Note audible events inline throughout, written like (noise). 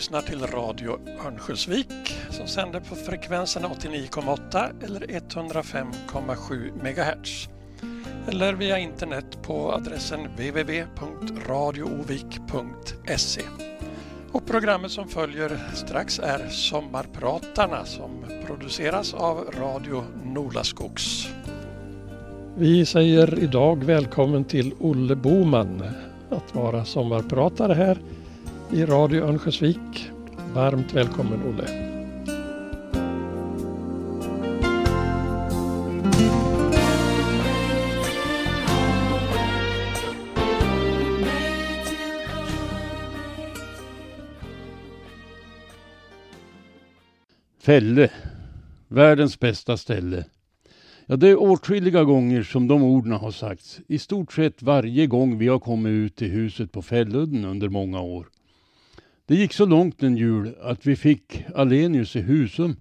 lyssnar till Radio Örnsköldsvik som sänder på frekvenserna 89,8 eller 105,7 MHz. Eller via internet på adressen www.radioovik.se. Och programmet som följer strax är Sommarpratarna som produceras av Radio Nolaskogs. Vi säger idag välkommen till Olle Boman att vara sommarpratare här i Radio Örnsköldsvik. Varmt välkommen Olle. Fälle. Världens bästa ställe. Ja, det är åtskilliga gånger som de orden har sagts. I stort sett varje gång vi har kommit ut till huset på Fälludden under många år. Det gick så långt en jul att vi fick Alenius i Husum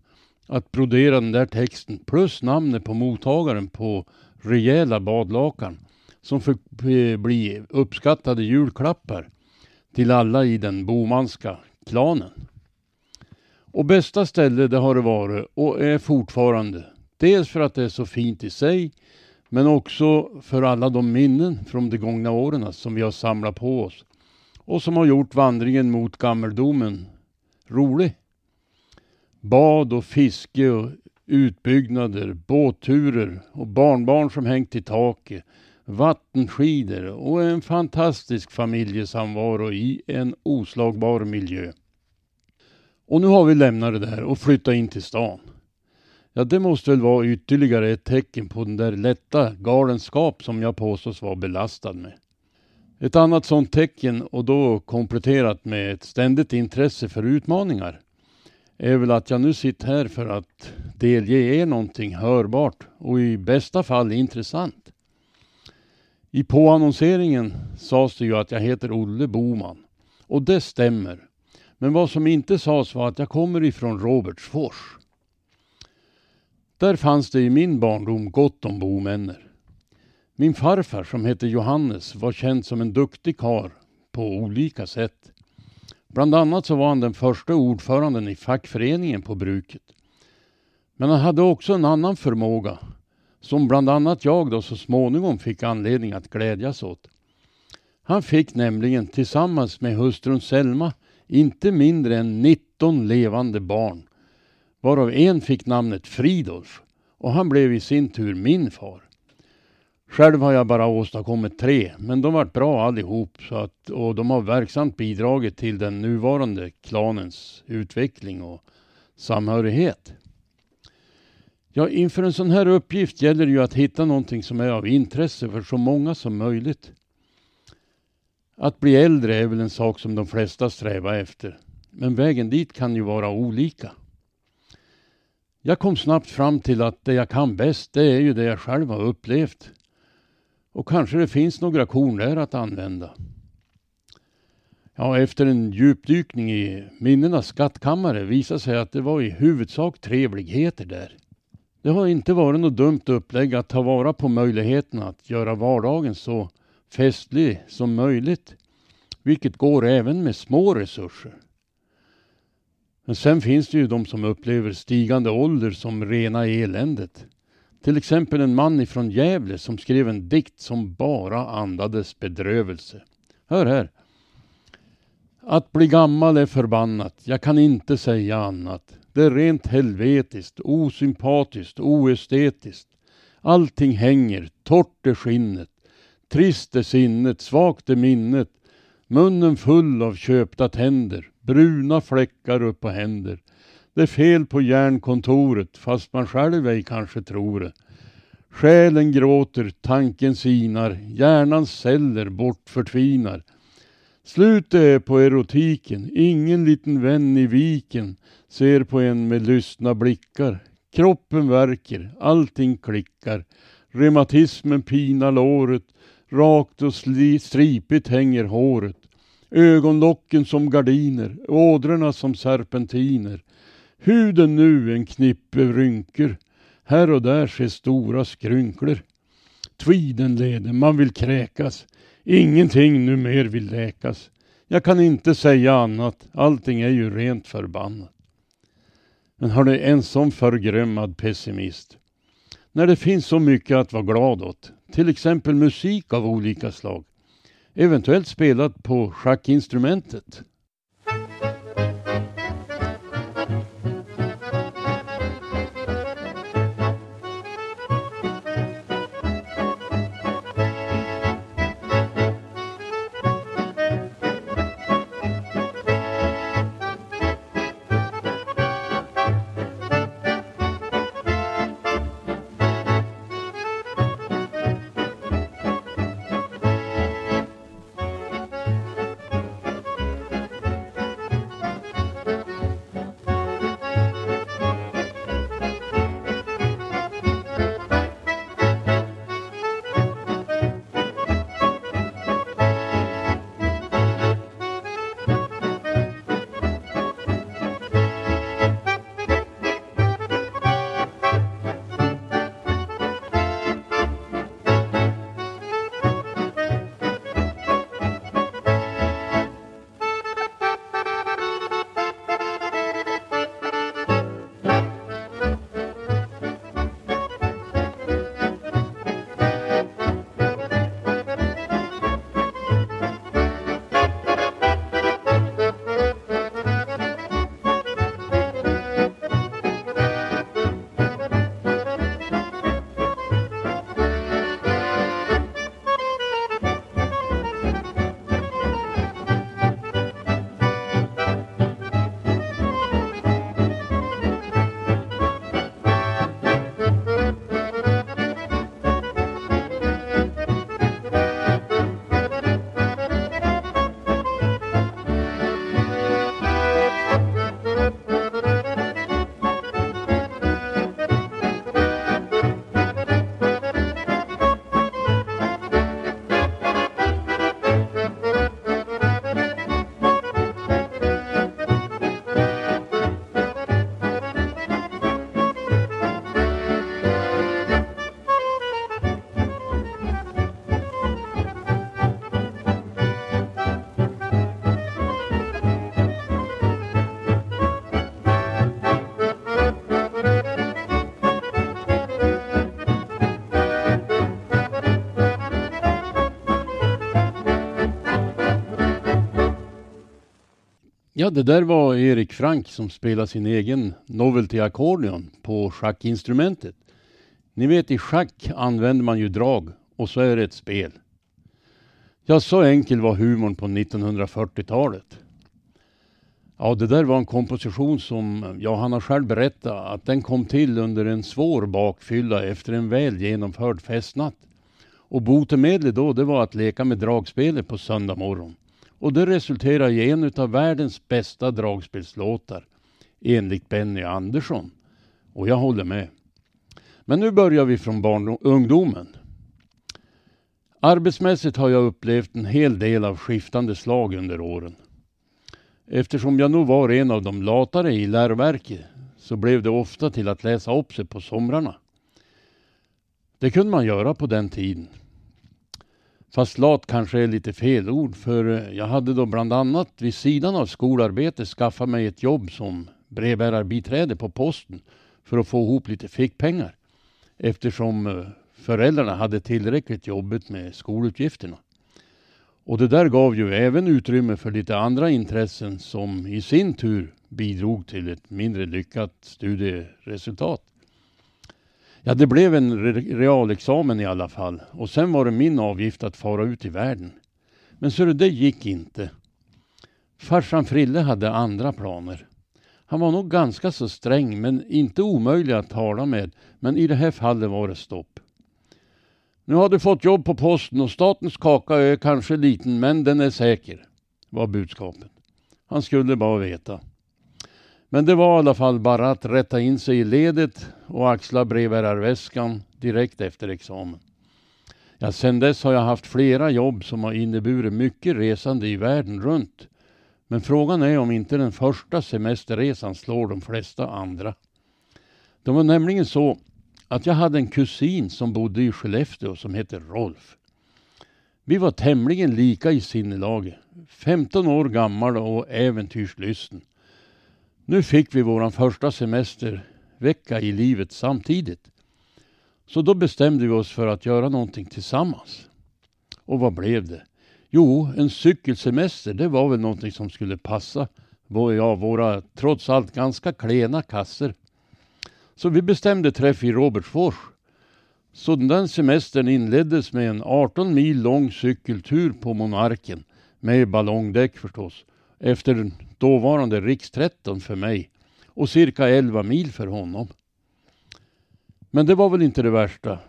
att brodera den där texten plus namnet på mottagaren på rejäla badlakan som fick eh, bli uppskattade julklappar till alla i den bomanska klanen. Och bästa ställe det har det varit och är fortfarande. Dels för att det är så fint i sig men också för alla de minnen från de gångna åren som vi har samlat på oss och som har gjort vandringen mot gammeldomen rolig. Bad och fiske och utbyggnader, båtturer och barnbarn som hängt i taket, vattenskidor och en fantastisk familjesamvaro i en oslagbar miljö. Och nu har vi lämnat det där och flyttat in till stan. Ja, det måste väl vara ytterligare ett tecken på den där lätta galenskap som jag påstås vara belastad med. Ett annat sådant tecken, och då kompletterat med ett ständigt intresse för utmaningar, är väl att jag nu sitter här för att delge er någonting hörbart och i bästa fall intressant. I påannonseringen sades det ju att jag heter Olle Boman. Och det stämmer. Men vad som inte sades var att jag kommer ifrån Robertsfors. Där fanns det i min barndom gott om bomänner. Min farfar som hette Johannes var känd som en duktig kar på olika sätt. Bland annat så var han den första ordföranden i fackföreningen på bruket. Men han hade också en annan förmåga som bland annat jag då så småningom fick anledning att glädjas åt. Han fick nämligen tillsammans med hustrun Selma inte mindre än 19 levande barn varav en fick namnet Fridolf och han blev i sin tur min far. Själv har jag bara åstadkommit tre, men de varit bra allihop så att, och de har verksamt bidragit till den nuvarande klanens utveckling och samhörighet. Ja, inför en sån här uppgift gäller det ju att hitta någonting som är av intresse för så många som möjligt. Att bli äldre är väl en sak som de flesta strävar efter, men vägen dit kan ju vara olika. Jag kom snabbt fram till att det jag kan bäst, det är ju det jag själv har upplevt. Och kanske det finns några korn där att använda. Ja, efter en djupdykning i minnenas skattkammare visade sig att det var i huvudsak trevligheter där. Det har inte varit något dumt upplägg att ta vara på möjligheten att göra vardagen så festlig som möjligt. Vilket går även med små resurser. Men sen finns det ju de som upplever stigande ålder som rena eländet. Till exempel en man ifrån Gävle som skrev en dikt som bara andades bedrövelse. Hör här. Att bli gammal är förbannat, jag kan inte säga annat. Det är rent helvetiskt, osympatiskt, oestetiskt. Allting hänger, torrt är skinnet. Trist är sinnet, svagt är minnet. Munnen full av köpta tänder, bruna fläckar upp på händer. Det är fel på järnkontoret fast man själv ej kanske tror det. Själen gråter, tanken sinar, hjärnans celler bort förtvinar. Slutet är på erotiken, ingen liten vän i viken ser på en med lystna blickar. Kroppen värker, allting klickar. Reumatismen pinar låret, rakt och stripigt hänger håret. Ögonlocken som gardiner, ådrorna som serpentiner. Huden nu en knippe rynkor. Här och där ser stora skrynklor. Tviden leder, man vill kräkas. Ingenting nu mer vill läkas. Jag kan inte säga annat. Allting är ju rent förbannat. Men har du en sån förgrymmad pessimist? När det finns så mycket att vara glad åt. Till exempel musik av olika slag. Eventuellt spelat på schackinstrumentet. Ja, det där var Erik Frank som spelar sin egen Novelty Accordion på schackinstrumentet. Ni vet i schack använder man ju drag och så är det ett spel. Ja, så enkel var humorn på 1940-talet. Ja, det där var en komposition som, ja han har själv berättat att den kom till under en svår bakfylla efter en väl genomförd festnatt. Och botemedlet då, det var att leka med dragspelet på söndag morgon. Och det resulterar i en av världens bästa dragspelslåtar enligt Benny Andersson. Och jag håller med. Men nu börjar vi från barn och ungdomen. Arbetsmässigt har jag upplevt en hel del av skiftande slag under åren. Eftersom jag nog var en av de latare i läroverket så blev det ofta till att läsa upp sig på somrarna. Det kunde man göra på den tiden. Fast lat kanske är lite fel ord för jag hade då bland annat vid sidan av skolarbete skaffat mig ett jobb som brevbärarbiträde på posten för att få ihop lite fickpengar. Eftersom eh, föräldrarna hade tillräckligt jobbigt med skolutgifterna. Och det där gav ju även utrymme för lite andra intressen som i sin tur bidrog till ett mindre lyckat studieresultat. Ja, det blev en realexamen i alla fall. Och sen var det min avgift att fara ut i världen. Men så det gick inte. Farsan Frille hade andra planer. Han var nog ganska så sträng, men inte omöjlig att tala med. Men i det här fallet var det stopp. Nu har du fått jobb på posten och statens kaka är kanske liten, men den är säker, var budskapet. Han skulle bara veta. Men det var i alla fall bara att rätta in sig i ledet och axla brevbärarväskan direkt efter examen. Ja, sen dess har jag haft flera jobb som har inneburit mycket resande i världen runt. Men frågan är om inte den första semesterresan slår de flesta andra. Det var nämligen så att jag hade en kusin som bodde i Skellefteå som hette Rolf. Vi var tämligen lika i sinnelaget. 15 år gammal och äventyrslysten. Nu fick vi våran första semestervecka i livet samtidigt. Så då bestämde vi oss för att göra någonting tillsammans. Och vad blev det? Jo, en cykelsemester, det var väl någonting som skulle passa ja, våra trots allt ganska klena kasser. Så vi bestämde träff i Robertsfors. Så den semestern inleddes med en 18 mil lång cykeltur på Monarken. Med ballongdäck förstås. Efter dåvarande riks 13 för mig. Och cirka 11 mil för honom. Men det var väl inte det värsta.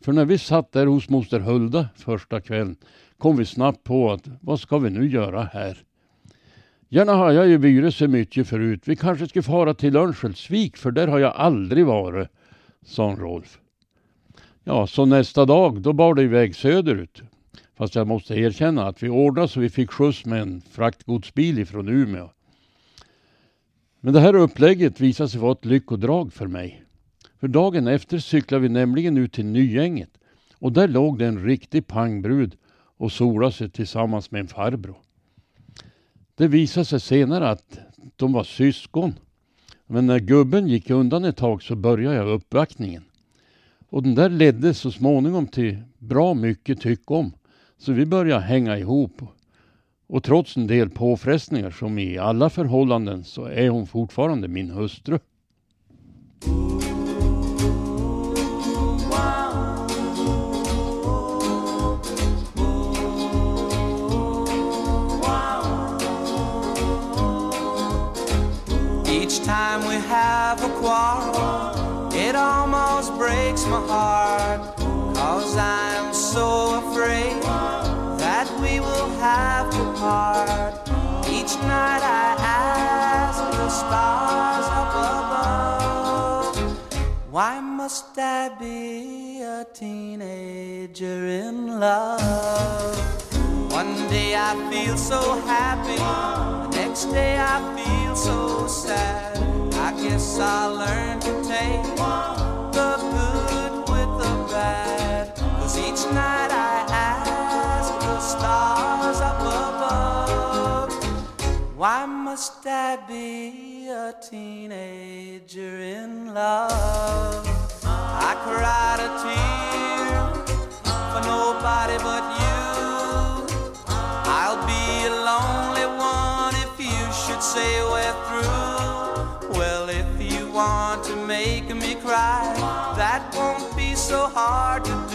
För när vi satt där hos moster Hulda första kvällen kom vi snabbt på att vad ska vi nu göra här? Gärna har jag ju burit så mycket förut. Vi kanske ska fara till Örnsköldsvik för där har jag aldrig varit, sa Rolf. Ja, så nästa dag då bar det iväg söderut. Fast jag måste erkänna att vi ordnade så vi fick skjuts med en fraktgodsbil ifrån Umeå. Men det här upplägget visade sig vara ett lyckodrag för mig. För dagen efter cyklade vi nämligen ut till Nyänget och där låg det en riktig pangbrud och solade sig tillsammans med en farbror. Det visade sig senare att de var syskon. Men när gubben gick undan ett tag så började jag uppvaktningen. Och den där ledde så småningom till bra mycket tyck om. Så vi började hänga ihop. Och trots en del påfrestningar som i alla förhållanden så är hon fortfarande min hustru. Each time we have a quarrel, it almost breaks my heart. Cause I'm so afraid that we will have to part. Each night I ask the stars up above, why must I be a teenager in love? One day I feel so happy, the next day I feel so sad. I guess I'll learn to take the good must I be a teenager in love? I cried a tear for nobody but you. I'll be a lonely one if you should say we're through Well, if you want to make me cry, that won't be so hard to do.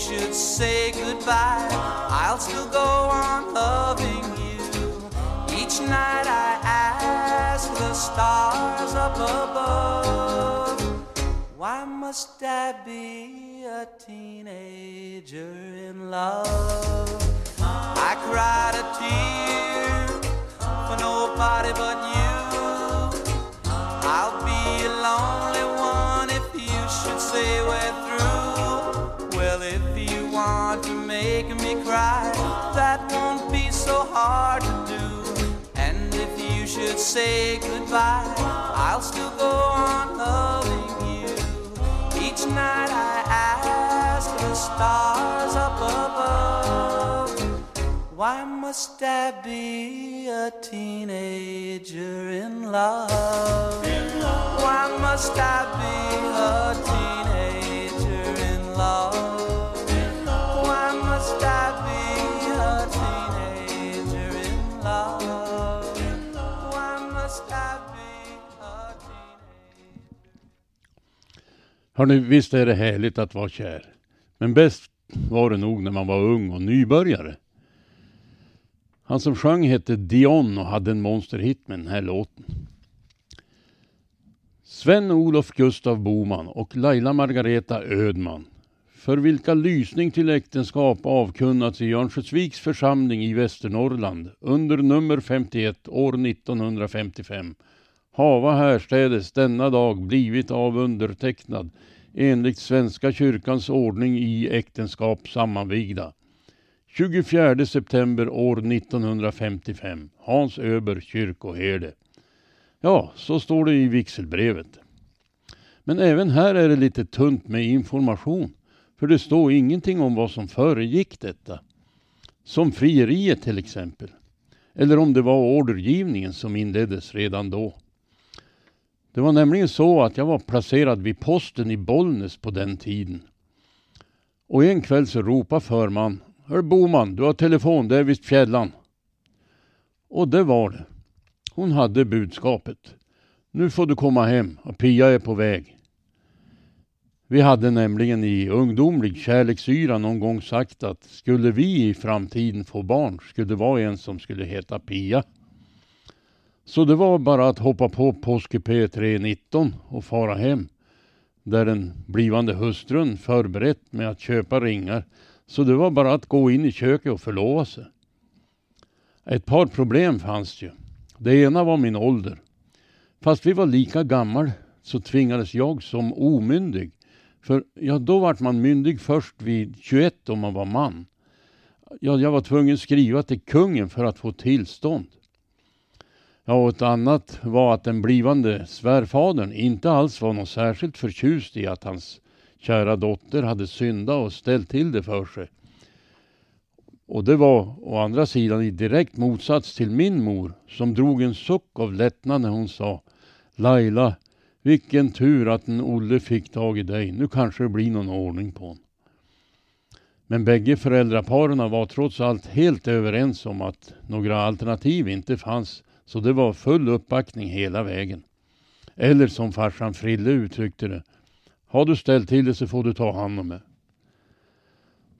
Should say goodbye, I'll still go on loving you. Each night I ask the stars up above, why must I be a teenager in love? I cried a tear for nobody but you. I'll be a lonely one if you should say we're through. Should say goodbye, I'll still go on loving you. Each night I ask the stars up above, why must I be a teenager in love? Why must I be a teenager in love? Why must I be a teenager in love? Hörni, visst är det härligt att vara kär. Men bäst var det nog när man var ung och nybörjare. Han som sjöng hette Dion och hade en monsterhit med den här låten. Sven-Olof Gustav Boman och Laila Margareta Ödman. För vilka lysning till äktenskap avkunnats i Örnsköldsviks församling i Västernorrland under nummer 51 år 1955 hava härstädes denna dag blivit av undertecknad enligt Svenska kyrkans ordning i äktenskap sammanvigda. 24 september år 1955 Hans Öber kyrkoherde. Ja, så står det i vigselbrevet. Men även här är det lite tunt med information. För det står ingenting om vad som föregick detta. Som frieriet till exempel. Eller om det var ordergivningen som inleddes redan då. Det var nämligen så att jag var placerad vid posten i Bollnäs på den tiden. Och en kväll så ropade förman. Hör Boman, du har telefon, det är visst Fjällan. Och det var det. Hon hade budskapet. Nu får du komma hem och Pia är på väg. Vi hade nämligen i ungdomlig kärleksyra någon gång sagt att skulle vi i framtiden få barn skulle det vara en som skulle heta Pia. Så det var bara att hoppa på påskupé 319 och fara hem. Där den blivande hustrun förberett med att köpa ringar. Så det var bara att gå in i köket och förlova sig. Ett par problem fanns ju. Det ena var min ålder. Fast vi var lika gammal så tvingades jag som omyndig. För ja, då vart man myndig först vid 21 om man var man. Ja, jag var tvungen att skriva till kungen för att få tillstånd. Ja, och ett annat var att den blivande svärfadern inte alls var något särskilt förtjust i att hans kära dotter hade syndat och ställt till det för sig. Och det var å andra sidan i direkt motsats till min mor som drog en suck av lättnad när hon sa Laila, vilken tur att en Olle fick tag i dig. Nu kanske det blir någon ordning på honom. Men bägge föräldraparen var trots allt helt överens om att några alternativ inte fanns. Så det var full uppbackning hela vägen. Eller som farsan Frille uttryckte det. Har du ställt till det så får du ta hand om det.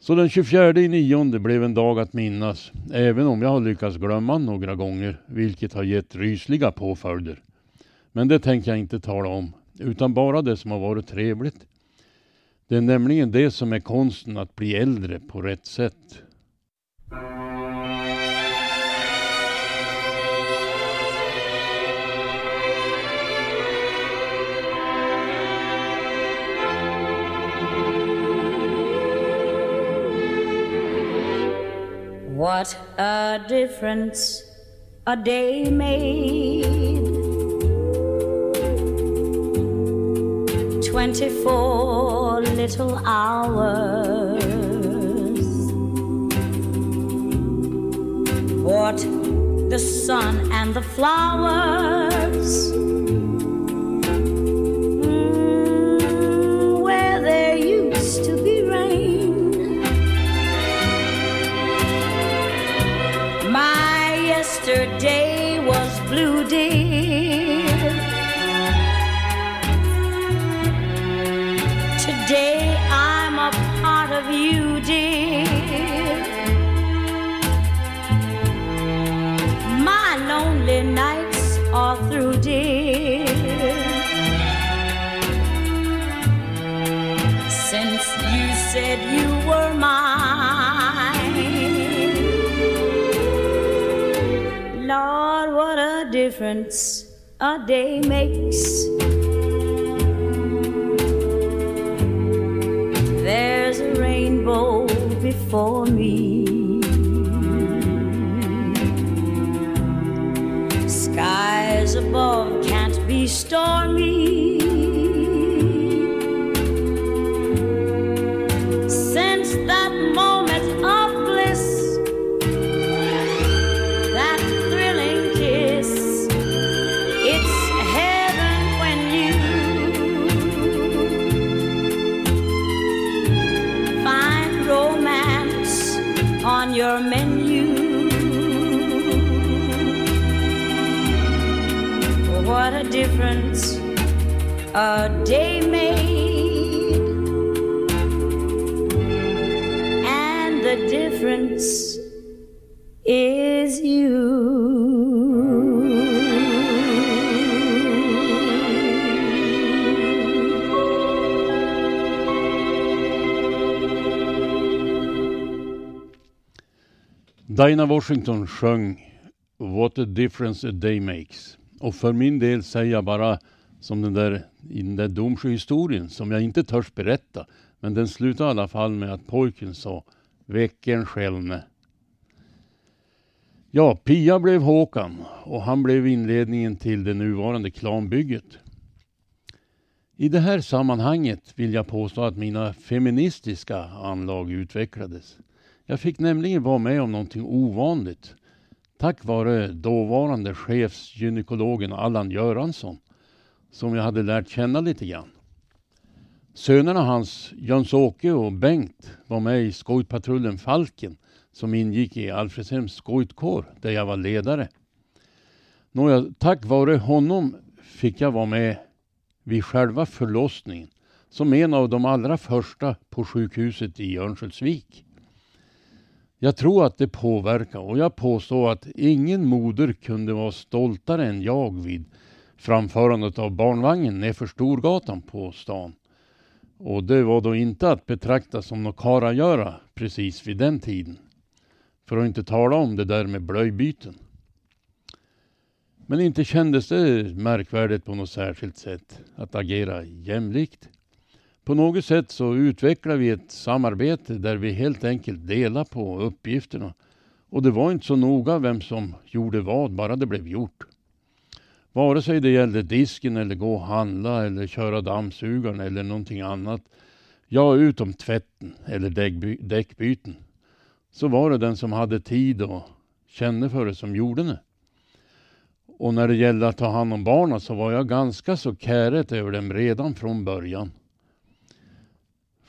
Så den 24 i nionde blev en dag att minnas, även om jag har lyckats glömma några gånger, vilket har gett rysliga påföljder. Men det tänker jag inte tala om, utan bara det som har varit trevligt. Det är nämligen det som är konsten att bli äldre på rätt sätt. What a difference a day made. Twenty-four little hours. What the sun and the flowers. Difference a day makes. There's a rainbow before Dinah Washington sjöng What a difference a day makes. Och för min del säger jag bara som den där, i den där Domsjöhistorien som jag inte törs berätta. Men den slutar i alla fall med att pojken sa Väcken skälne. Ja, Pia blev Håkan och han blev inledningen till det nuvarande klanbygget. I det här sammanhanget vill jag påstå att mina feministiska anlag utvecklades. Jag fick nämligen vara med om någonting ovanligt. Tack vare dåvarande chefsgynekologen Allan Göransson som jag hade lärt känna lite grann. Sönerna hans, Jöns-Åke och Bengt, var med i skojpatrullen Falken som ingick i Alfredshems skojtkår där jag var ledare. Nåja, tack vare honom fick jag vara med vid själva förlossningen som en av de allra första på sjukhuset i Örnsköldsvik. Jag tror att det påverkar och jag påstår att ingen moder kunde vara stoltare än jag vid framförandet av barnvagnen nedför Storgatan på stan. Och det var då inte att betrakta som något karagöra precis vid den tiden. För att inte tala om det där med blöjbyten. Men inte kändes det märkvärdigt på något särskilt sätt att agera jämlikt. På något sätt så utvecklar vi ett samarbete där vi helt enkelt delar på uppgifterna. Och det var inte så noga vem som gjorde vad, bara det blev gjort. Vare sig det gällde disken eller gå och handla eller köra dammsugaren eller någonting annat. Ja, utom tvätten eller däckbyten. Så var det den som hade tid och kände för det som gjorde det. Och när det gällde att ta hand om barnen så var jag ganska så käret över dem redan från början.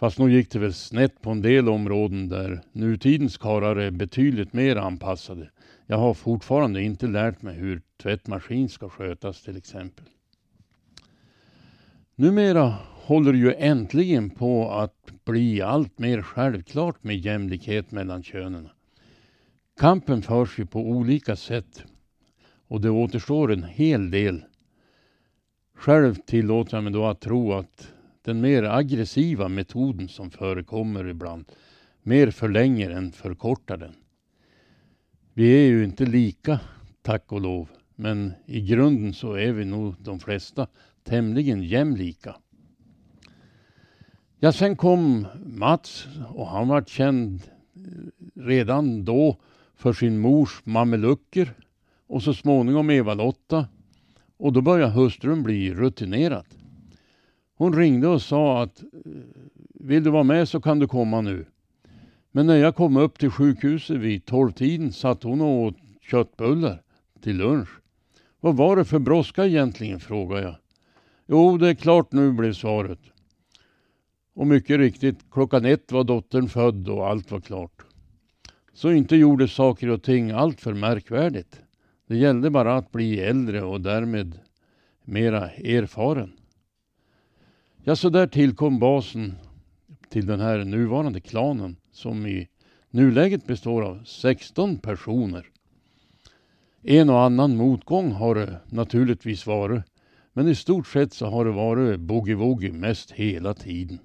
Fast nog gick det väl snett på en del områden där nutidens karlar är betydligt mer anpassade. Jag har fortfarande inte lärt mig hur tvättmaskin ska skötas till exempel. Numera håller ju äntligen på att bli allt mer självklart med jämlikhet mellan könen. Kampen förs ju på olika sätt och det återstår en hel del. Själv tillåter jag mig då att tro att den mer aggressiva metoden som förekommer ibland mer förlänger än förkortar den. Vi är ju inte lika, tack och lov, men i grunden så är vi nog de flesta tämligen jämlika. Ja, sen kom Mats och han var känd eh, redan då för sin mors mamelucker och så småningom Eva-Lotta. Och då började hustrun bli rutinerad. Hon ringde och sa att eh, vill du vara med så kan du komma nu. Men när jag kom upp till sjukhuset vid tolvtiden satt hon och åt köttbullar till lunch. Vad var det för brådska egentligen, frågade jag. Jo, det är klart nu, blev svaret. Och mycket riktigt, klockan ett var dottern född och allt var klart. Så inte gjorde saker och ting allt för märkvärdigt. Det gällde bara att bli äldre och därmed mera erfaren. Ja, så där tillkom basen till den här nuvarande klanen som i nuläget består av 16 personer. En och annan motgång har det naturligtvis varit, men i stort sett så har det varit boogie-woogie mest hela tiden.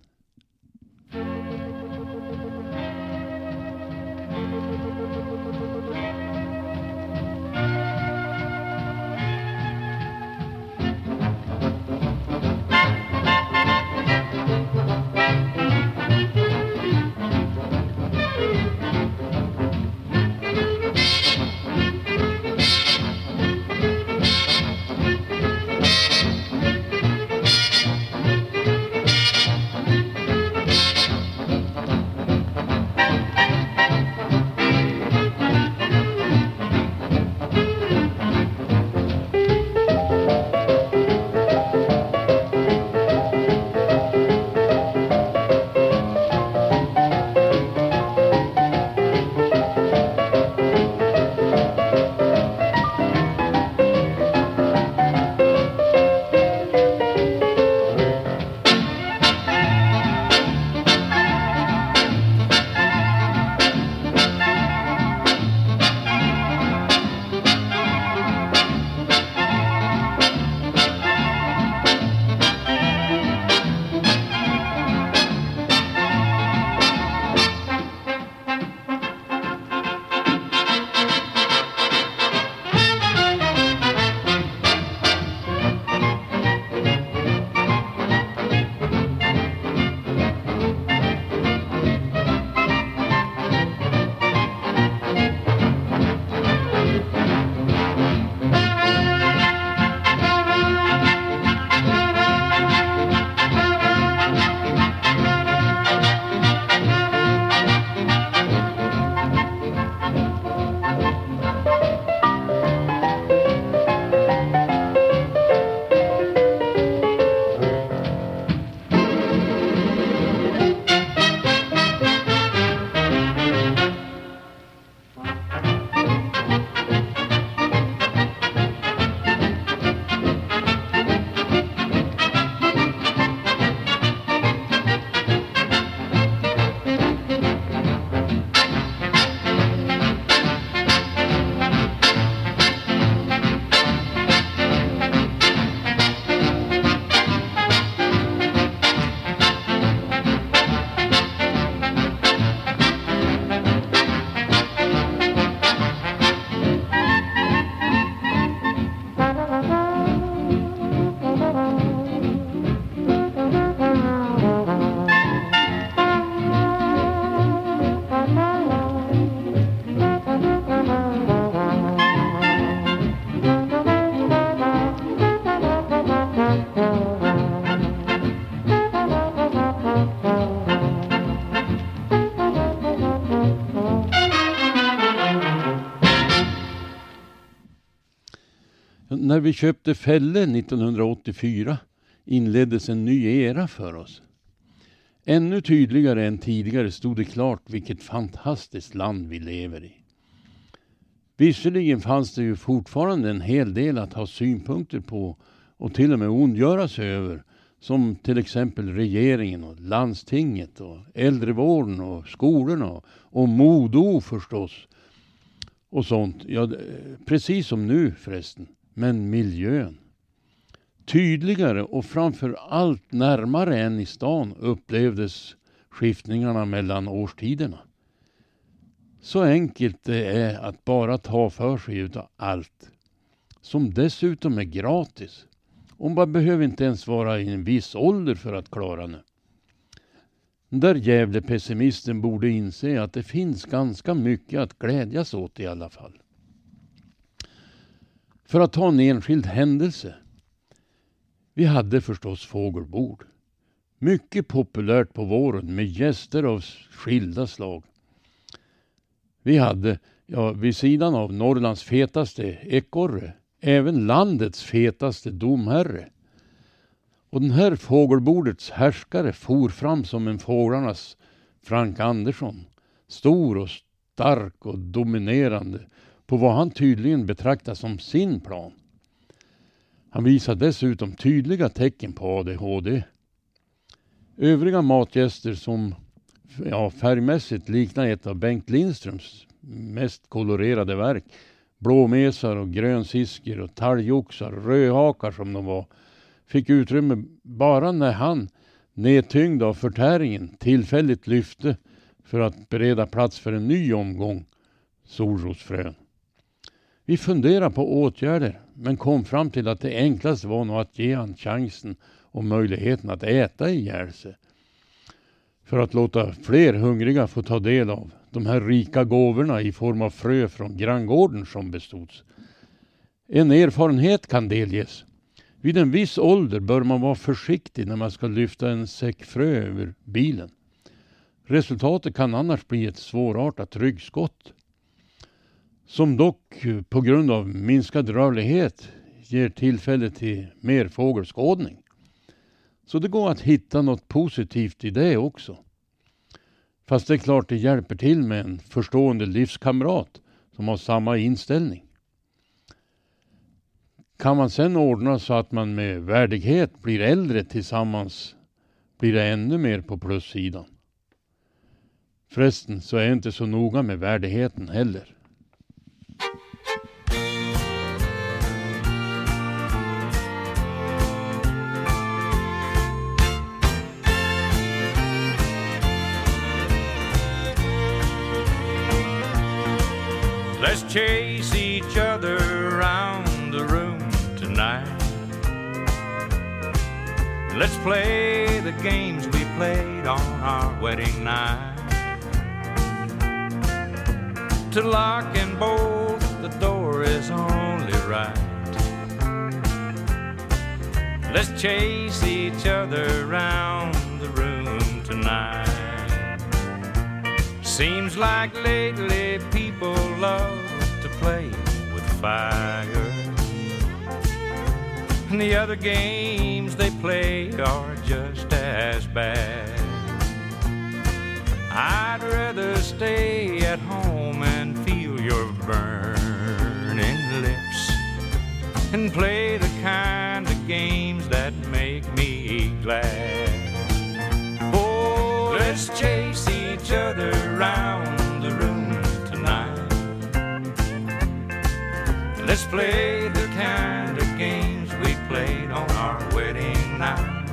När vi köpte Fälle 1984 inleddes en ny era för oss. Ännu tydligare än tidigare stod det klart vilket fantastiskt land vi lever i. Visserligen fanns det ju fortfarande en hel del att ha synpunkter på och till och med ondgöra sig över. Som till exempel regeringen och landstinget och äldrevården och skolorna och Modo förstås. Och sånt. Ja, precis som nu förresten. Men miljön. Tydligare och framför allt närmare än i stan upplevdes skiftningarna mellan årstiderna. Så enkelt det är att bara ta för sig utav allt. Som dessutom är gratis. Och man behöver inte ens vara i en viss ålder för att klara det. Den där jävle pessimisten borde inse att det finns ganska mycket att glädjas åt i alla fall. För att ta en enskild händelse. Vi hade förstås fågelbord. Mycket populärt på våren med gäster av skilda slag. Vi hade, ja, vid sidan av Norrlands fetaste ekorre, även landets fetaste domherre. Och den här fågelbordets härskare for fram som en fåglarnas Frank Andersson. Stor och stark och dominerande på vad han tydligen betraktar som sin plan. Han visar dessutom tydliga tecken på ADHD. Övriga matgäster som ja, färgmässigt liknar ett av Bengt Lindströms mest kolorerade verk. Blåmesar och grönsiskor och talgoxar, rödhakar som de var, fick utrymme bara när han, nedtyngd av förtäringen, tillfälligt lyfte för att bereda plats för en ny omgång solrosfrön. Vi funderade på åtgärder men kom fram till att det enklaste var nog att ge han chansen och möjligheten att äta ihjäl sig för att låta fler hungriga få ta del av de här rika gåvorna i form av frö från granngården som bestods. En erfarenhet kan delges. Vid en viss ålder bör man vara försiktig när man ska lyfta en säck frö över bilen. Resultatet kan annars bli ett svårartat ryggskott. Som dock eh, på grund av minskad rörlighet ger tillfälle till mer fågelskådning. Så det går att hitta något positivt i det också. Fast det är klart det hjälper till med en förstående livskamrat som har samma inställning. Kan man sedan ordna så att man med värdighet blir äldre tillsammans blir det ännu mer på plussidan. Förresten så är jag inte så noga med värdigheten heller. Let's chase each other around the room tonight. Let's play the games we played on our wedding night. To lock and bolt the door is only right. Let's chase each other around the room tonight. Seems like lately people love play with fire. And the other games they play are just as bad. I'd rather stay at home and feel your burning lips and play the kind of games that make me glad. Oh, let's chase each other around Let's play the kind of games we played on our wedding night.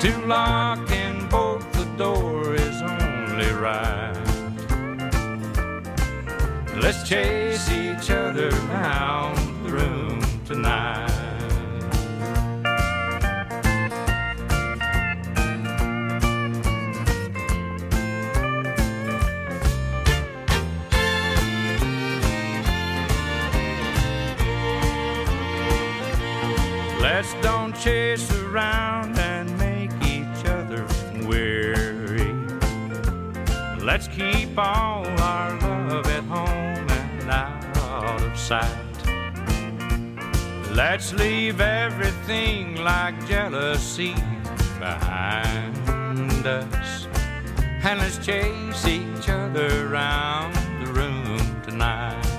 To lock and bolt the door is only right. Let's chase each other around the room tonight. Let's don't chase around and make each other weary. Let's keep all our love at home and out of sight. Let's leave everything like jealousy behind us. And let's chase each other around the room tonight.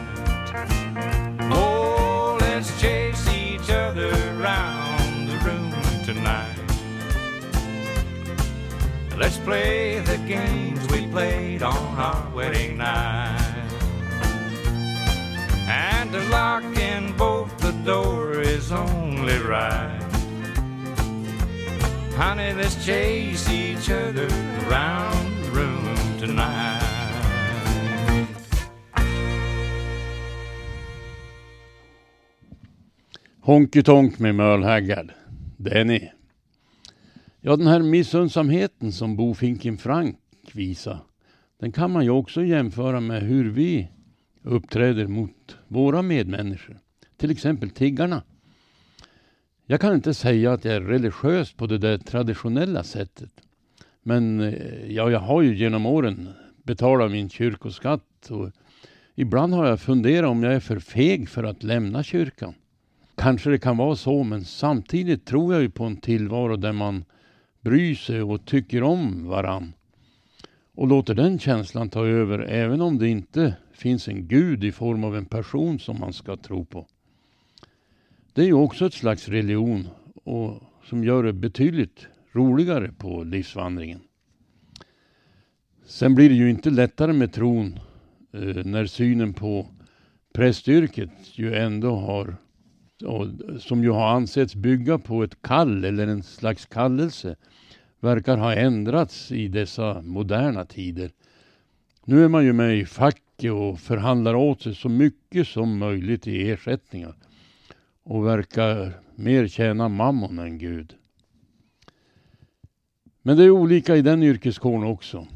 Play the games we played on our wedding night. And to lock in both the door is only right. Honey, let's chase each other around the room tonight. Honky Tonk med Merle Haggard. Det är ni. Ja, den här missundsamheten som Bofinken Frank visar, den kan man ju också jämföra med hur vi uppträder mot våra medmänniskor. Till exempel tiggarna. Jag kan inte säga att jag är religiös på det där traditionella sättet. Men eh, ja, jag har ju genom åren betalat min kyrkoskatt och ibland har jag funderat om jag är för feg för att lämna kyrkan. Kanske det kan vara så, men samtidigt tror jag ju på en tillvaro där man bryr sig och tycker om varann. Och låter den känslan ta över även om det inte finns en gud i form av en person som man ska tro på. Det är ju också ett slags religion och som gör det betydligt roligare på livsvandringen. Sen blir det ju inte lättare med tron eh, när synen på prästyrket ju ändå har och som ju har ansetts bygga på ett kall eller en slags kallelse verkar ha ändrats i dessa moderna tider. Nu är man ju med i facket och förhandlar åt sig så mycket som möjligt i ersättningar och verkar mer tjäna mammon än Gud. Men det är olika i den yrkeskåren också.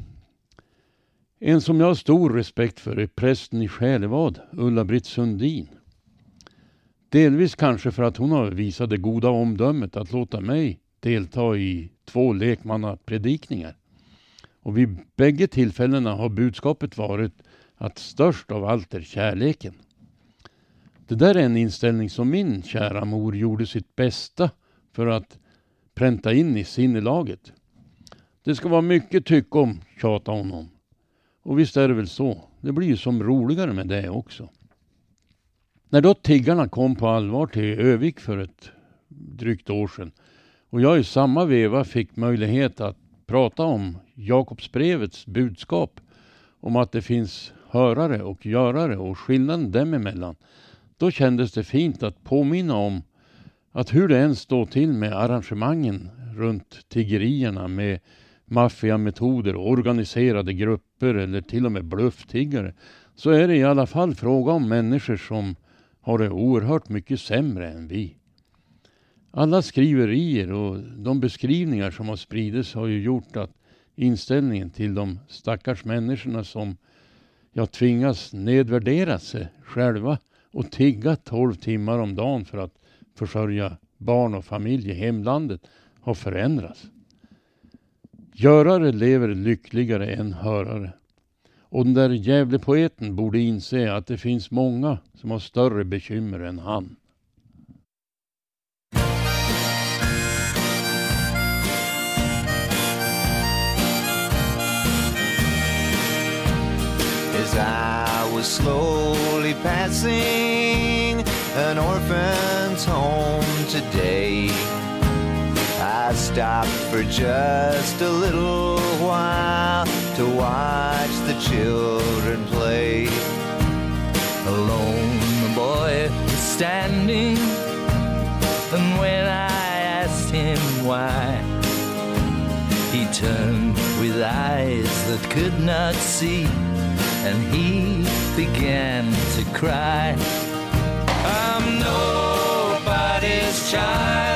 En som jag har stor respekt för är prästen i Själevad, Ulla-Britt Sundin. Delvis kanske för att hon har visat det goda omdömet att låta mig delta i två lekmannapredikningar. Och vid bägge tillfällena har budskapet varit att störst av allt är kärleken. Det där är en inställning som min kära mor gjorde sitt bästa för att pränta in i sinnelaget. Det ska vara mycket tycke om, tjatade hon om. Och visst är det väl så. Det blir ju som roligare med det också. När då tiggarna kom på allvar till Övik för ett drygt år sedan och jag i samma veva fick möjlighet att prata om Jakobsbrevets budskap om att det finns hörare och görare och skillnaden dem emellan. Då kändes det fint att påminna om att hur det än står till med arrangemangen runt tiggerierna med maffiametoder, och organiserade grupper eller till och med blufftiggare så är det i alla fall fråga om människor som har det oerhört mycket sämre än vi. Alla skriverier och de beskrivningar som har spridits har ju gjort att inställningen till de stackars människorna som jag tvingas nedvärdera sig själva och tigga 12 timmar om dagen för att försörja barn och familj i hemlandet har förändrats. Görare lever lyckligare än hörare. Och den där jävle poeten borde inse att det finns många som har större bekymmer än han. I was slowly passing an orphan's home today I stopped for just a little while to watch the children play. Alone, the boy was standing, and when I asked him why, he turned with eyes that could not see, and he began to cry. I'm nobody's child.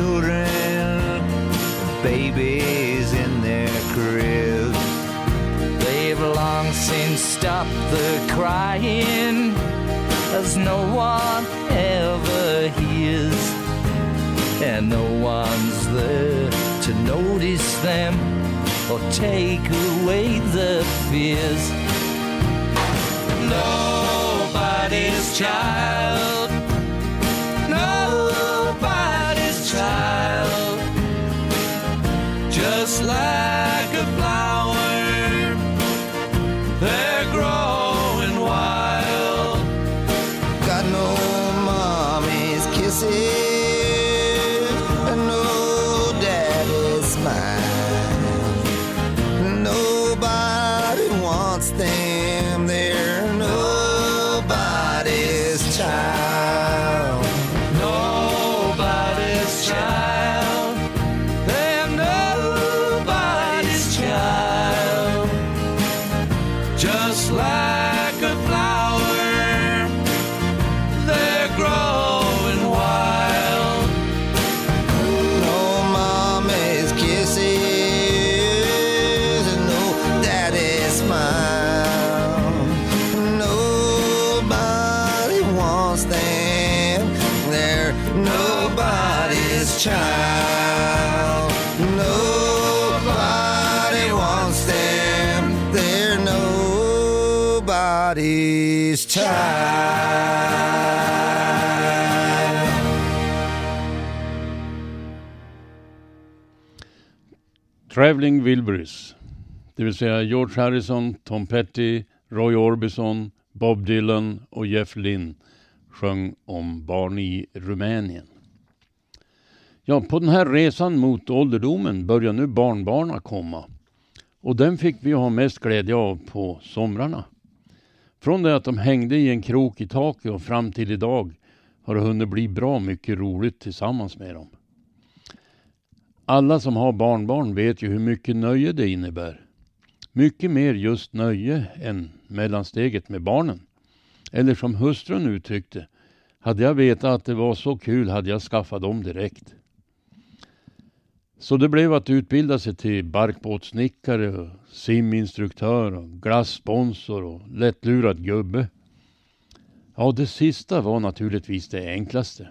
Children, babies in their cribs. They've long since stopped the crying, as no one ever hears, and no one's there to notice them or take away the fears. Nobody's child, just sky. Traveling Wilburys, det vill säga George Harrison, Tom Petty, Roy Orbison, Bob Dylan och Jeff Lynne sjöng om barn i Rumänien. Ja, på den här resan mot ålderdomen börjar nu barnbarna komma. Och den fick vi ha mest glädje av på somrarna. Från det att de hängde i en krok i taket och fram till idag har det hunnit bli bra mycket roligt tillsammans med dem. Alla som har barnbarn vet ju hur mycket nöje det innebär. Mycket mer just nöje än mellansteget med barnen. Eller som hustrun uttryckte, hade jag vetat att det var så kul hade jag skaffat dem direkt. Så det blev att utbilda sig till barkbåtssnickare, och siminstruktör, och glassponsor och lättlurad gubbe. Ja, det sista var naturligtvis det enklaste.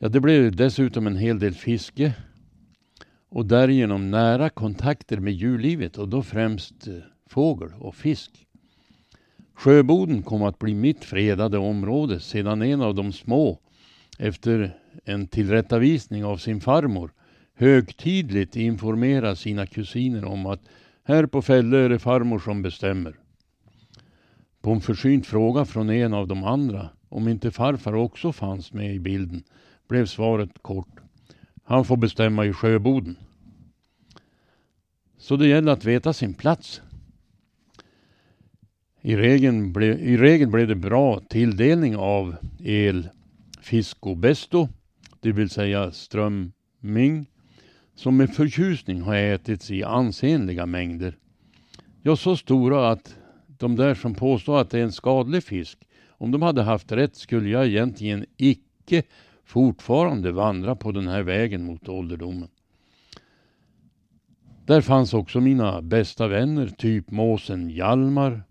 Ja, det blev dessutom en hel del fiske och därigenom nära kontakter med djurlivet och då främst eh, fågel och fisk. Sjöboden kom att bli mitt fredade område sedan en av de små efter en tillrättavisning av sin farmor högtidligt informerar sina kusiner om att här på Fällö är det farmor som bestämmer. På en försynt fråga från en av de andra om inte farfar också fanns med i bilden blev svaret kort. Han får bestämma i sjöboden. Så det gäller att veta sin plats. I regel, ble, I regel blev det bra tilldelning av el fisk och besto, det vill säga strömming, som med förtjusning har ätits i ansenliga mängder. Ja, så stora att de där som påstår att det är en skadlig fisk, om de hade haft rätt skulle jag egentligen icke fortfarande vandra på den här vägen mot ålderdomen. Där fanns också mina bästa vänner, typ måsen Hjalmar,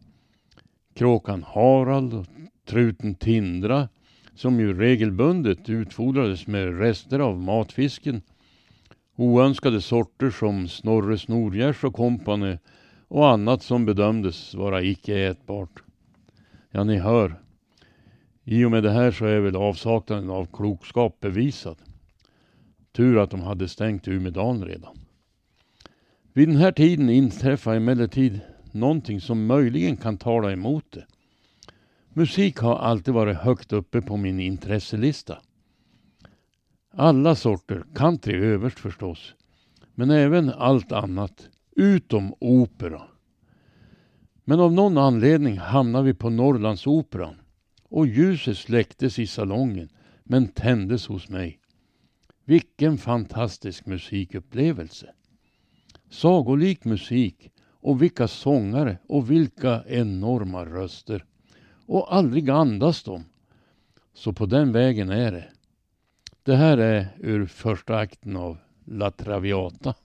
kråkan Harald och truten Tindra, som ju regelbundet utfodrades med rester av matfisken. Oönskade sorter som Snorre Snorgärs och kompani och annat som bedömdes vara icke ätbart. Ja, ni hör. I och med det här så är väl avsaknaden av klokskap bevisad. Tur att de hade stängt Umedalen redan. Vid den här tiden inträffar emellertid någonting som möjligen kan tala emot det. Musik har alltid varit högt uppe på min intresselista. Alla sorter, country överst förstås, men även allt annat, utom opera. Men av någon anledning hamnar vi på Norrlandsoperan och ljuset släcktes i salongen men tändes hos mig. Vilken fantastisk musikupplevelse! Sagolik musik Och vilka sångare och vilka enorma röster. Och aldrig andas de. Så på den vägen är det. Det här är ur första akten av La Traviata.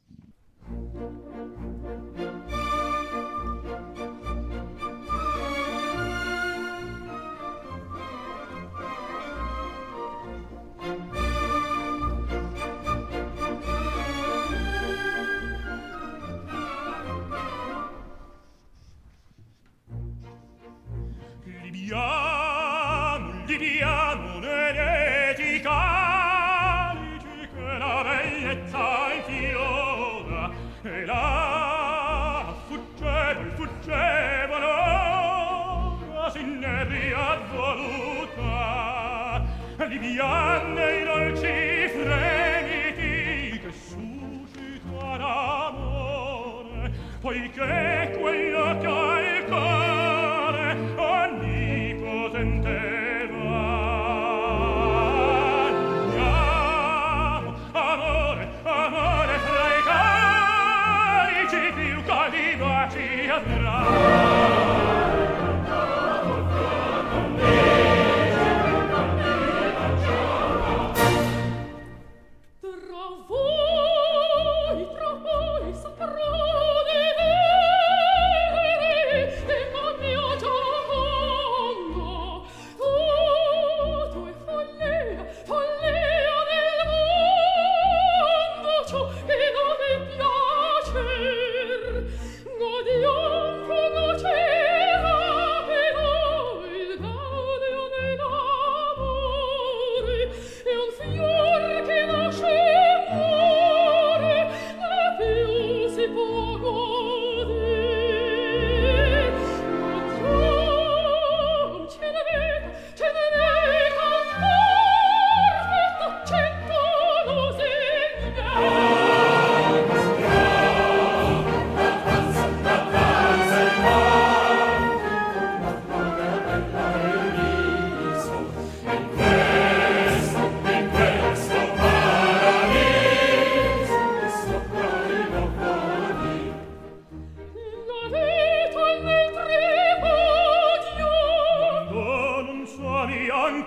Marianne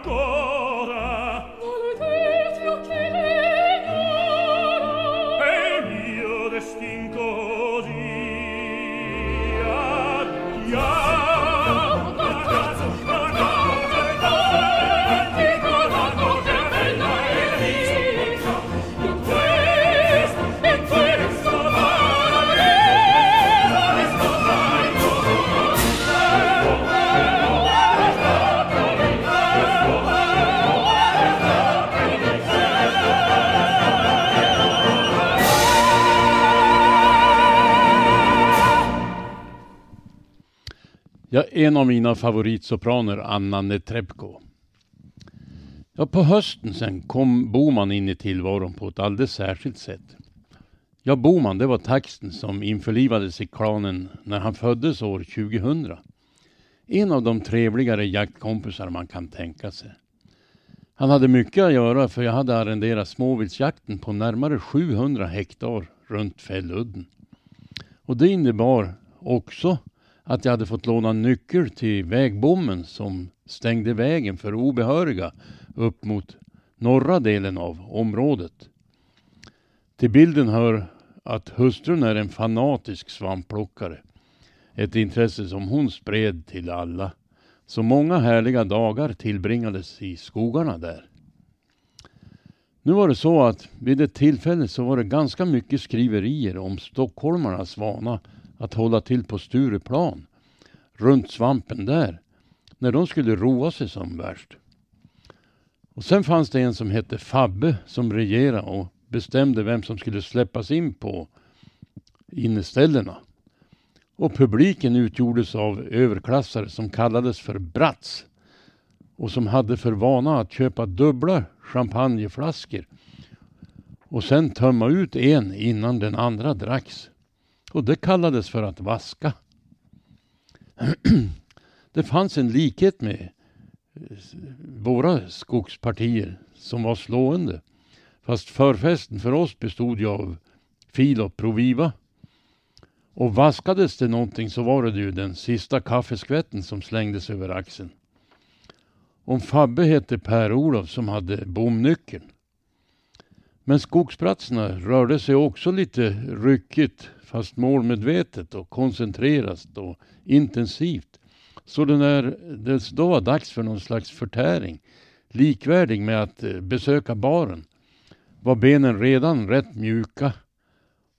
Oh. En av mina favoritsopraner, Anna Netrebko. Ja, på hösten sen kom Boman in i tillvaron på ett alldeles särskilt sätt. Ja, Boman, det var taxen som införlivades i klanen när han föddes år 2000. En av de trevligare jaktkompisar man kan tänka sig. Han hade mycket att göra för jag hade arrenderat småviltsjakten på närmare 700 hektar runt Fälludden. Och det innebar också att jag hade fått låna nyckel till vägbommen som stängde vägen för obehöriga upp mot norra delen av området. Till bilden hör att hustrun är en fanatisk svampplockare. Ett intresse som hon spred till alla. Så många härliga dagar tillbringades i skogarna där. Nu var det så att vid ett tillfälle så var det ganska mycket skriverier om stockholmarnas vana att hålla till på Stureplan, runt svampen där, när de skulle roa sig som värst. Och sen fanns det en som hette Fabbe som regerade och bestämde vem som skulle släppas in på inneställena. Och publiken utgjordes av överklassare som kallades för brats och som hade för vana att köpa dubbla champagneflaskor och sen tömma ut en innan den andra dracks. Och det kallades för att vaska. (clears throat) det fanns en likhet med eh, våra skogspartier som var slående. Fast förfesten för oss bestod ju av fil och proviva. Och vaskades det någonting så var det ju den sista kaffeskvätten som slängdes över axeln. Om Fabbe hette Per-Olof som hade bomnyckeln. Men skogsplatserna rörde sig också lite ryckigt fast målmedvetet och koncentrerat och intensivt. Så det när det då var dags för någon slags förtäring, likvärdig med att eh, besöka baren, var benen redan rätt mjuka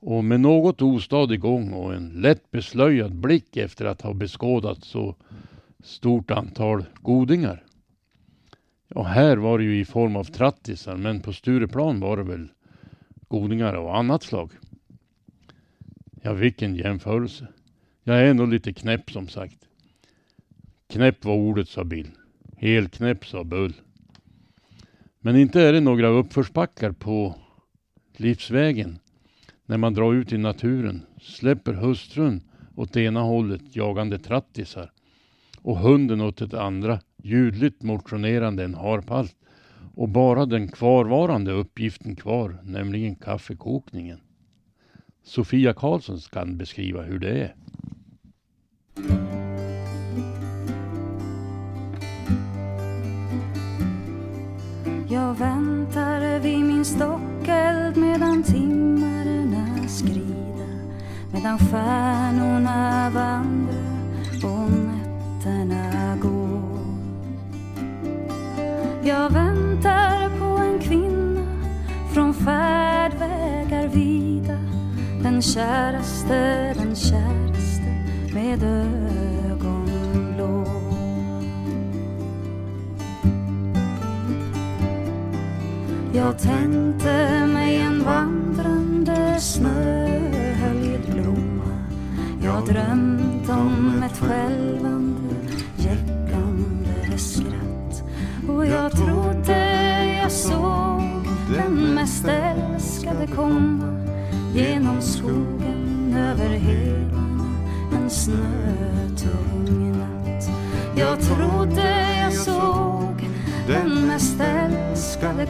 och med något ostadig gång och en lätt beslöjad blick efter att ha beskådat så stort antal godingar. Och här var det ju i form av trattisar, men på Stureplan var det väl godingar av annat slag. Ja, vilken jämförelse. Jag är ändå lite knäpp som sagt. Knäpp var ordet, sa Bill. Helknäpp, sa Bull. Men inte är det några uppförsbackar på livsvägen när man drar ut i naturen, släpper hustrun åt ena hållet jagande trattisar och hunden åt det andra ljudligt motionerande en harpalt och bara den kvarvarande uppgiften kvar, nämligen kaffekokningen. Sofia Karlsson kan beskriva hur det är. Jag väntar vid min stockeld medan timmarna skrider medan stjärnorna vandrar och nätterna går Jag väntar på en kvinna från färdvägar den käraste, den käraste med ögonblå. Jag tänkte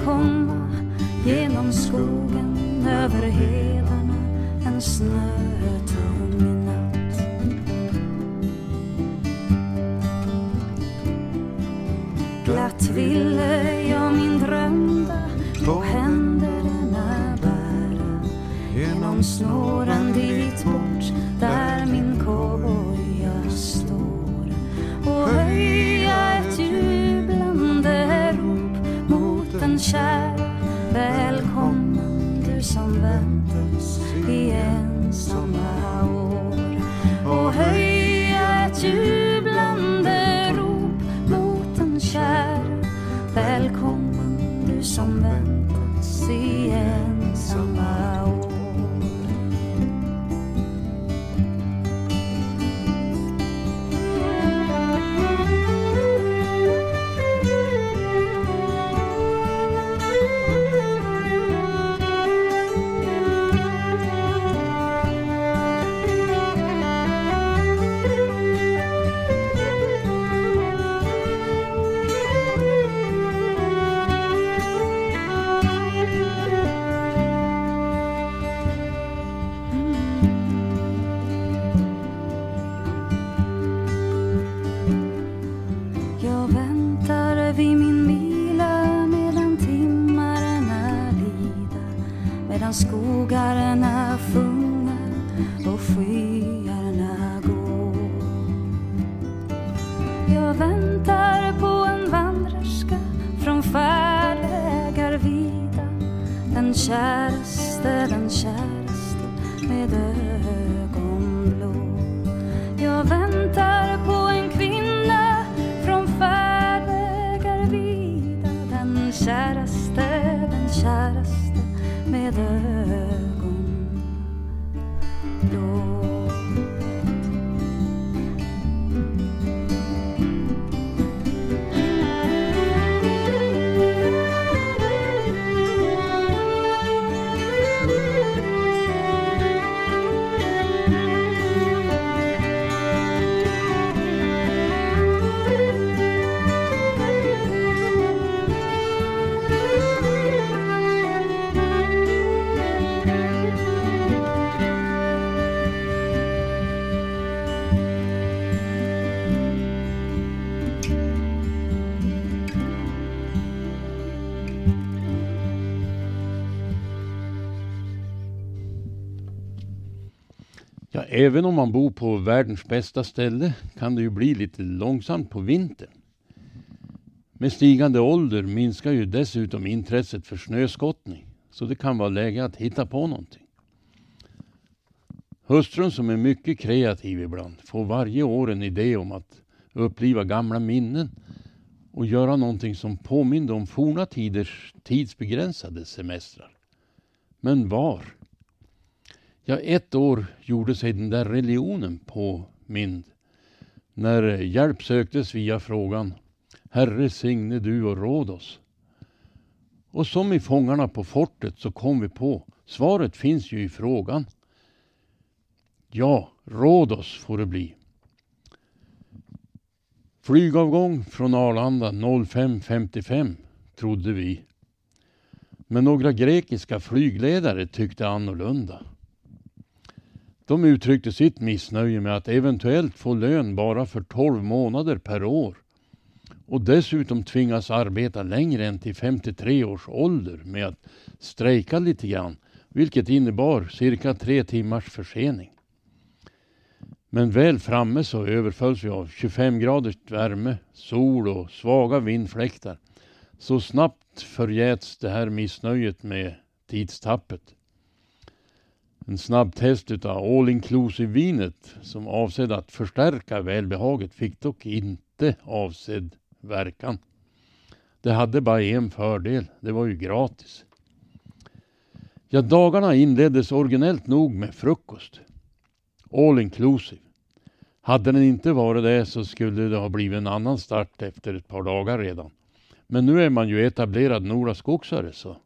komma genom skogen över hedarna en snö. Skogarna. Även om man bor på världens bästa ställe kan det ju bli lite långsamt på vintern. Med stigande ålder minskar ju dessutom intresset för snöskottning, så det kan vara läge att hitta på någonting. Hustrun som är mycket kreativ ibland får varje år en idé om att uppliva gamla minnen och göra någonting som påminner om forna tiders tidsbegränsade semestrar. Men var? Ja, ett år gjorde sig den där religionen påmind när hjälp söktes via frågan Herre signe du och råd oss. Och som i Fångarna på fortet så kom vi på, svaret finns ju i frågan. Ja, råd oss får det bli. Flygavgång från Arlanda 05.55 trodde vi. Men några grekiska flygledare tyckte annorlunda. De uttryckte sitt missnöje med att eventuellt få lön bara för 12 månader per år och dessutom tvingas arbeta längre än till 53 års ålder med att strejka lite grann, vilket innebar cirka tre timmars försening. Men väl framme så överfölls vi av 25 graders värme, sol och svaga vindfläktar. Så snabbt förgäts det här missnöjet med tidstappet. En snabb test utav all inclusive vinet som avsedd att förstärka välbehaget fick dock inte avsedd verkan. Det hade bara en fördel, det var ju gratis. Ja, dagarna inleddes originellt nog med frukost. All inclusive. Hade den inte varit det så skulle det ha blivit en annan start efter ett par dagar redan. Men nu är man ju etablerad Nora skogsare så.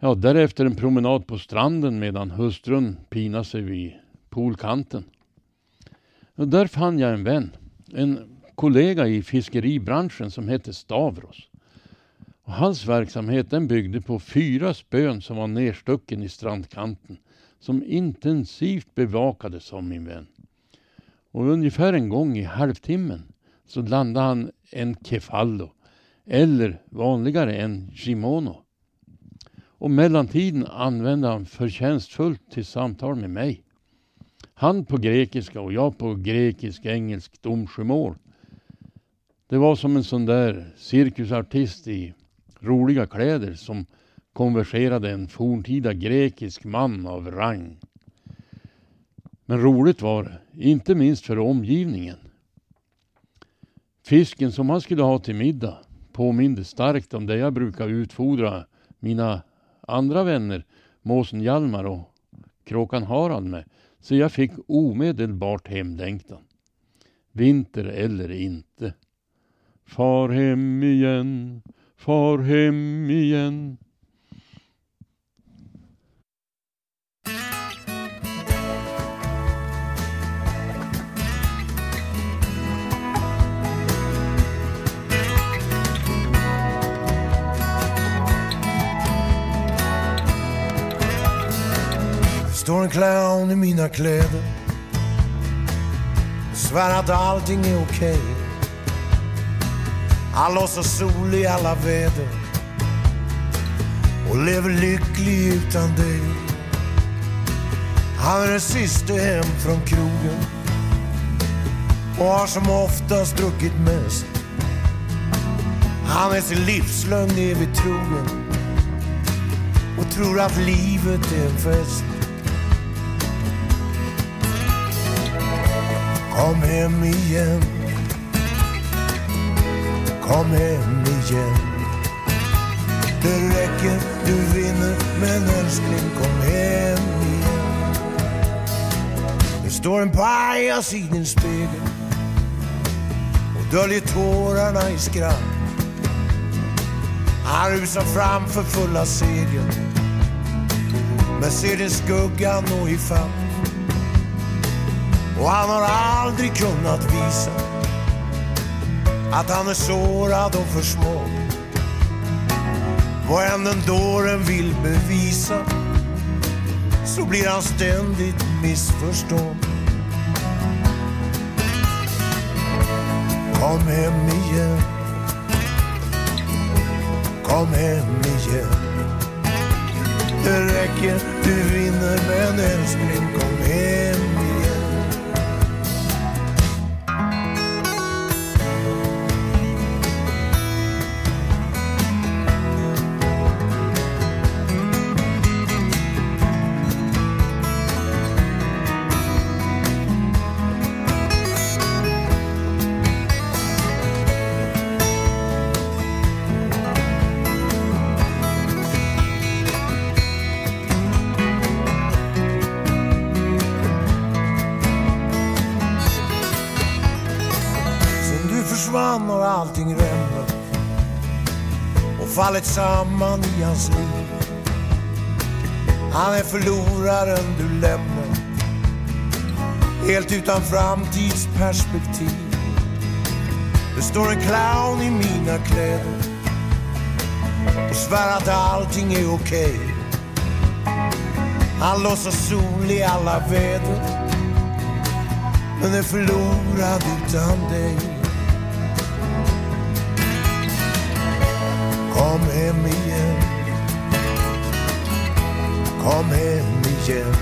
Ja, därefter en promenad på stranden medan hustrun pinar sig vid poolkanten. Och där fann jag en vän, en kollega i fiskeribranschen som hette Stavros. Och hans verksamhet den byggde på fyra spön som var nerstucken i strandkanten som intensivt bevakades av min vän. Och ungefär en gång i halvtimmen så landade han en kefallo eller vanligare en shimono. Och mellantiden använde han förtjänstfullt till samtal med mig. Han på grekiska och jag på grekisk-engelsk domsjömål. Det var som en sån där cirkusartist i roliga kläder som konverserade en forntida grekisk man av rang. Men roligt var det, inte minst för omgivningen. Fisken som han skulle ha till middag påminde starkt om det jag brukar utfodra mina andra vänner, måsen Hjalmar och kråkan Harald med. Så jag fick omedelbart hemlängtan. Vinter eller inte. Far hem igen, far hem igen. Står en clown i mina kläder. Svär att allting är okej. Han låtsas sol i alla väder. Och lever lycklig utan dig. Han är den siste hem från krogen. Och har som oftast druckit mest. Han är sin livslögn evigt trogen. Och tror att livet är en fest. Kom hem igen. Kom hem igen. Det räcker, du vinner Men älskling, kom hem igen. Det står en pajas i din spegel. Och döljer tårarna i skratt. Han rusar fram för fulla segel. Men ser din skugga nå ifatt och han har aldrig kunnat visa att han är sårad och försmådd. Vad än den dåren vill bevisa så blir han ständigt missförstådd. Kom hem igen. Kom hem igen. Det räcker, du vinner men älskling kom hem fallit samman i hans liv. Han är förloraren du lämnat helt utan framtidsperspektiv. Det står en clown i mina kläder och svär att allting är okej. Han låtsas sol i alla väder men är förlorad utan dig. Kom hem igen. Kom hem igen.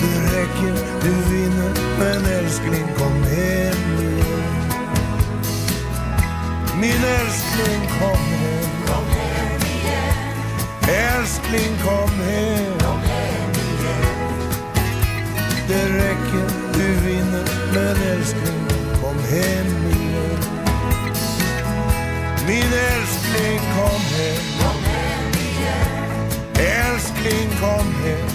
Det räcker, du vinner, men älskling kom hem igen. Min älskling kom hem. Kom hem igen. Älskling kom hem. Kom hem igen. Det räcker, du vinner, men älskling kom hem igen. Min älskling kom hem. Kom hem igen. Älskling kom hem.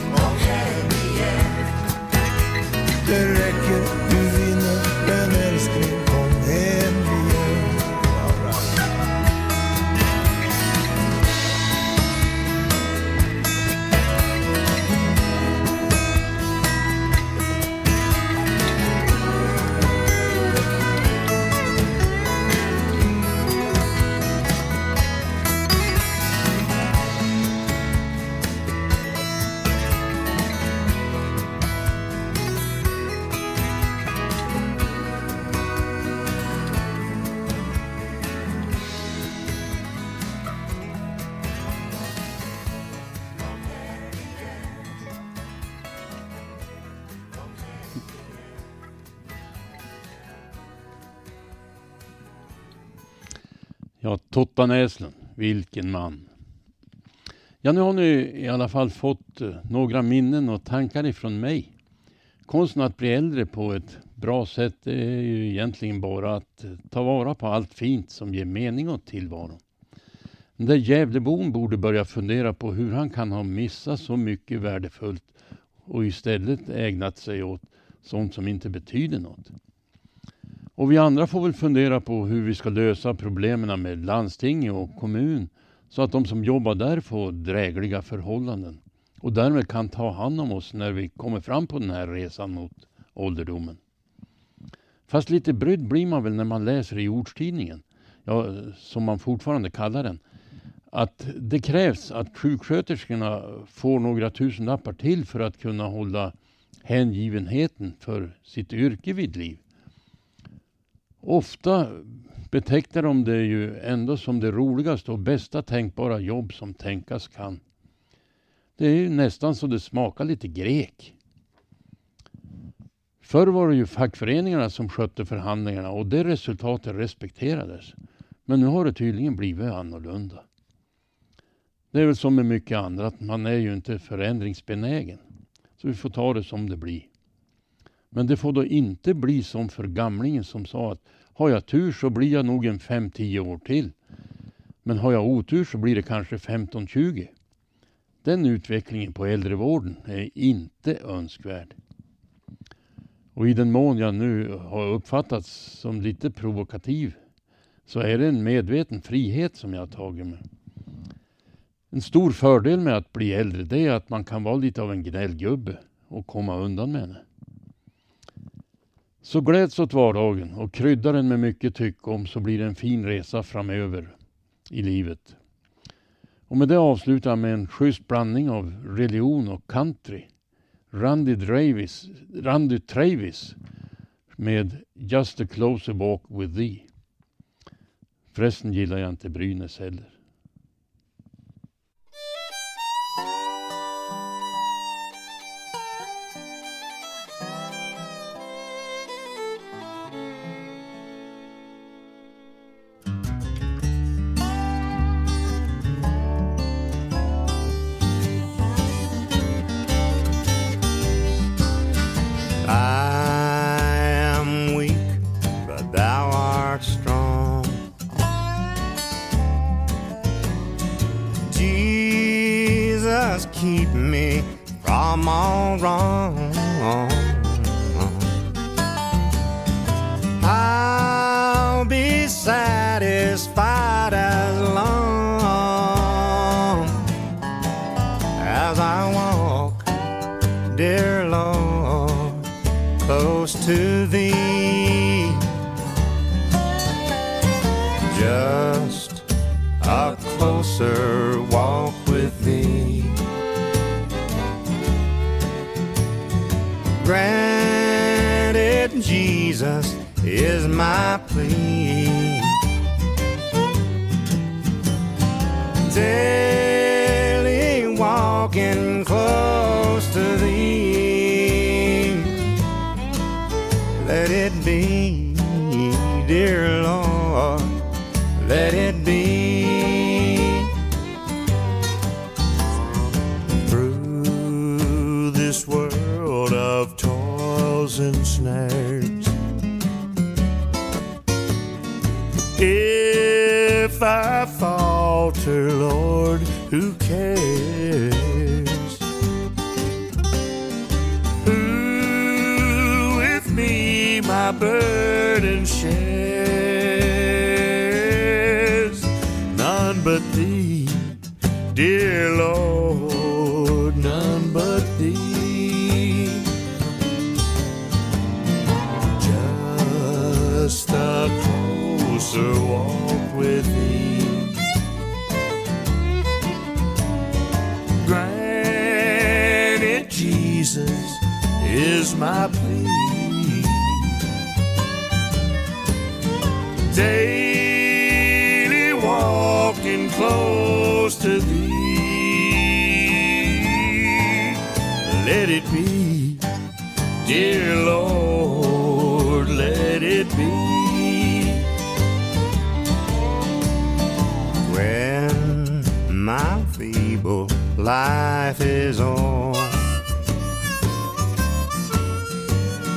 Totta Näslund, vilken man. Ja, nu har ni i alla fall fått eh, några minnen och tankar ifrån mig. Konsten att bli äldre på ett bra sätt är ju egentligen bara att eh, ta vara på allt fint som ger mening åt tillvaron. Den där Gävlebon borde börja fundera på hur han kan ha missat så mycket värdefullt och istället ägnat sig åt sånt som inte betyder något. Och vi andra får väl fundera på hur vi ska lösa problemen med landsting och kommun så att de som jobbar där får drägliga förhållanden och därmed kan ta hand om oss när vi kommer fram på den här resan mot ålderdomen. Fast lite brydd blir man väl när man läser i ortstidningen, ja, som man fortfarande kallar den, att det krävs att sjuksköterskorna får några tusenlappar till för att kunna hålla hängivenheten för sitt yrke vid liv. Ofta betecknar de det ju ändå som det roligaste och bästa tänkbara jobb som tänkas kan. Det är ju nästan så det smakar lite grek. Förr var det ju fackföreningarna som skötte förhandlingarna och det resultatet respekterades. Men nu har det tydligen blivit annorlunda. Det är väl som med mycket annat, man är ju inte förändringsbenägen. Så vi får ta det som det blir. Men det får då inte bli som för gamlingen som sa att har jag tur så blir jag nog en 5-10 år till. Men har jag otur så blir det kanske 15-20. Den utvecklingen på äldrevården är inte önskvärd. Och i den mån jag nu har uppfattats som lite provokativ så är det en medveten frihet som jag har tagit mig. En stor fördel med att bli äldre det är att man kan vara lite av en gnällgubbe och komma undan med det. Så gläds åt vardagen och krydda den med mycket tycke om så blir det en fin resa framöver i livet. Och med det avslutar jag med en schysst blandning av religion och country. Randy Travis, Randy Travis med Just a closer walk with thee. Förresten gillar jag inte Brynäs heller. Let it be, dear Lord, let it be. remember life is on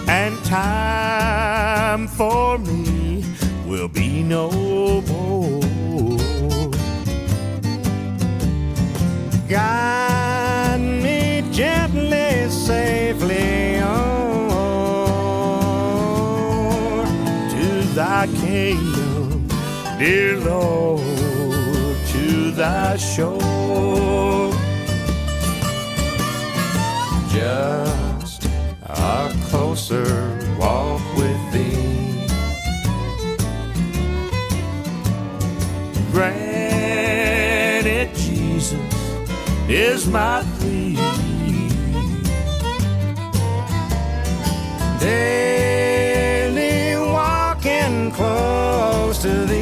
and time for me will be no more. Guide me gently, safely on to thy kingdom, dear Lord, to thy shore. Closer walk with thee. Granted, Jesus is my plea. Daily walking close to thee.